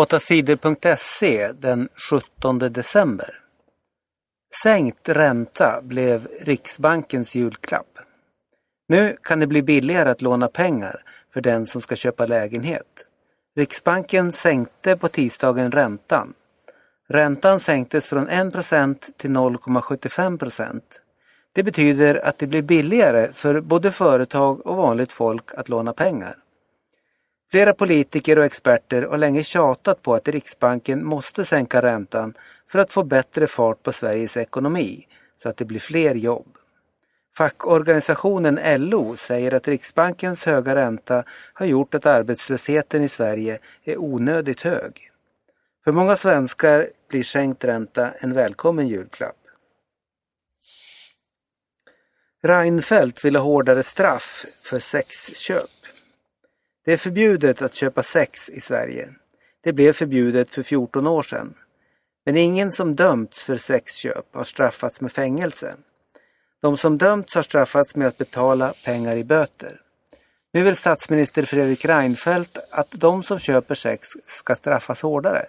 8sidor.se den 17 december. Sänkt ränta blev Riksbankens julklapp. Nu kan det bli billigare att låna pengar för den som ska köpa lägenhet. Riksbanken sänkte på tisdagen räntan. Räntan sänktes från 1% till 0,75% Det betyder att det blir billigare för både företag och vanligt folk att låna pengar. Flera politiker och experter har länge tjatat på att Riksbanken måste sänka räntan för att få bättre fart på Sveriges ekonomi så att det blir fler jobb. Fackorganisationen LO säger att Riksbankens höga ränta har gjort att arbetslösheten i Sverige är onödigt hög. För många svenskar blir sänkt ränta en välkommen julklapp. Reinfeldt vill ha hårdare straff för sexköp. Det är förbjudet att köpa sex i Sverige. Det blev förbjudet för 14 år sedan. Men ingen som dömts för sexköp har straffats med fängelse. De som dömts har straffats med att betala pengar i böter. Nu vill statsminister Fredrik Reinfeldt att de som köper sex ska straffas hårdare.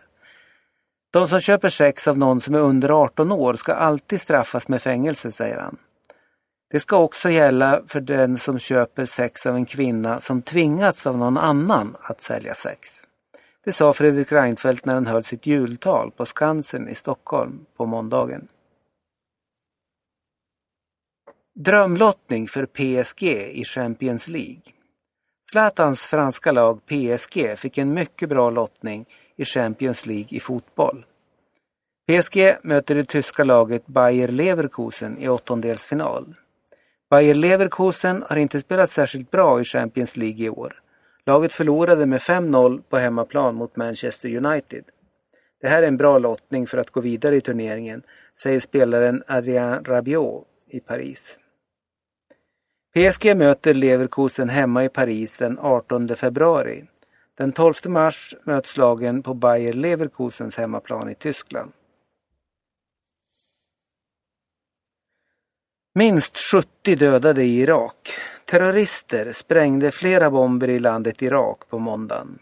De som köper sex av någon som är under 18 år ska alltid straffas med fängelse, säger han. Det ska också gälla för den som köper sex av en kvinna som tvingats av någon annan att sälja sex. Det sa Fredrik Reinfeldt när han höll sitt jultal på Skansen i Stockholm på måndagen. Drömlottning för PSG i Champions League. Zlatans franska lag PSG fick en mycket bra lottning i Champions League i fotboll. PSG möter det tyska laget Bayer Leverkusen i åttondelsfinal. Bayer Leverkusen har inte spelat särskilt bra i Champions League i år. Laget förlorade med 5-0 på hemmaplan mot Manchester United. Det här är en bra lottning för att gå vidare i turneringen, säger spelaren Adrien Rabiot i Paris. PSG möter Leverkusen hemma i Paris den 18 februari. Den 12 mars möts lagen på Bayer Leverkusens hemmaplan i Tyskland. Minst 70 dödade i Irak. Terrorister sprängde flera bomber i landet Irak på måndagen.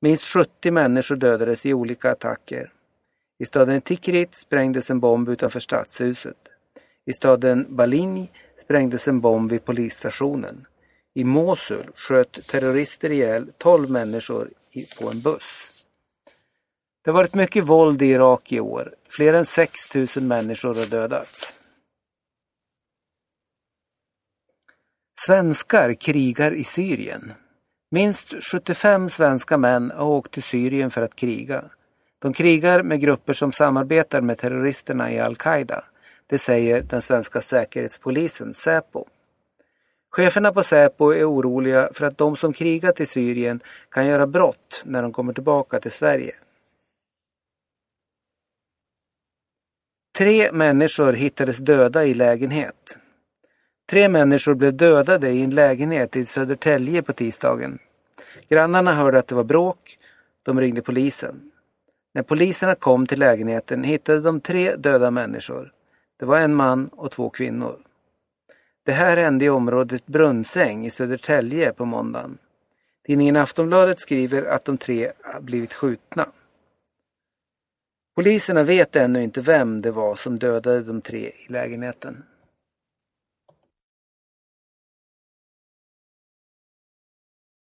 Minst 70 människor dödades i olika attacker. I staden Tikrit sprängdes en bomb utanför stadshuset. I staden Balinj sprängdes en bomb vid polisstationen. I Mosul sköt terrorister ihjäl 12 människor på en buss. Det har varit mycket våld i Irak i år. Fler än 6 000 människor har dödats. Svenskar krigar i Syrien. Minst 75 svenska män har åkt till Syrien för att kriga. De krigar med grupper som samarbetar med terroristerna i al-Qaida. Det säger den svenska säkerhetspolisen Säpo. Cheferna på Säpo är oroliga för att de som krigat i Syrien kan göra brott när de kommer tillbaka till Sverige. Tre människor hittades döda i lägenhet. Tre människor blev dödade i en lägenhet i Södertälje på tisdagen. Grannarna hörde att det var bråk. De ringde polisen. När poliserna kom till lägenheten hittade de tre döda människor. Det var en man och två kvinnor. Det här hände i området Brunnsäng i Södertälje på måndagen. Tidningen Aftonbladet skriver att de tre blivit skjutna. Poliserna vet ännu inte vem det var som dödade de tre i lägenheten.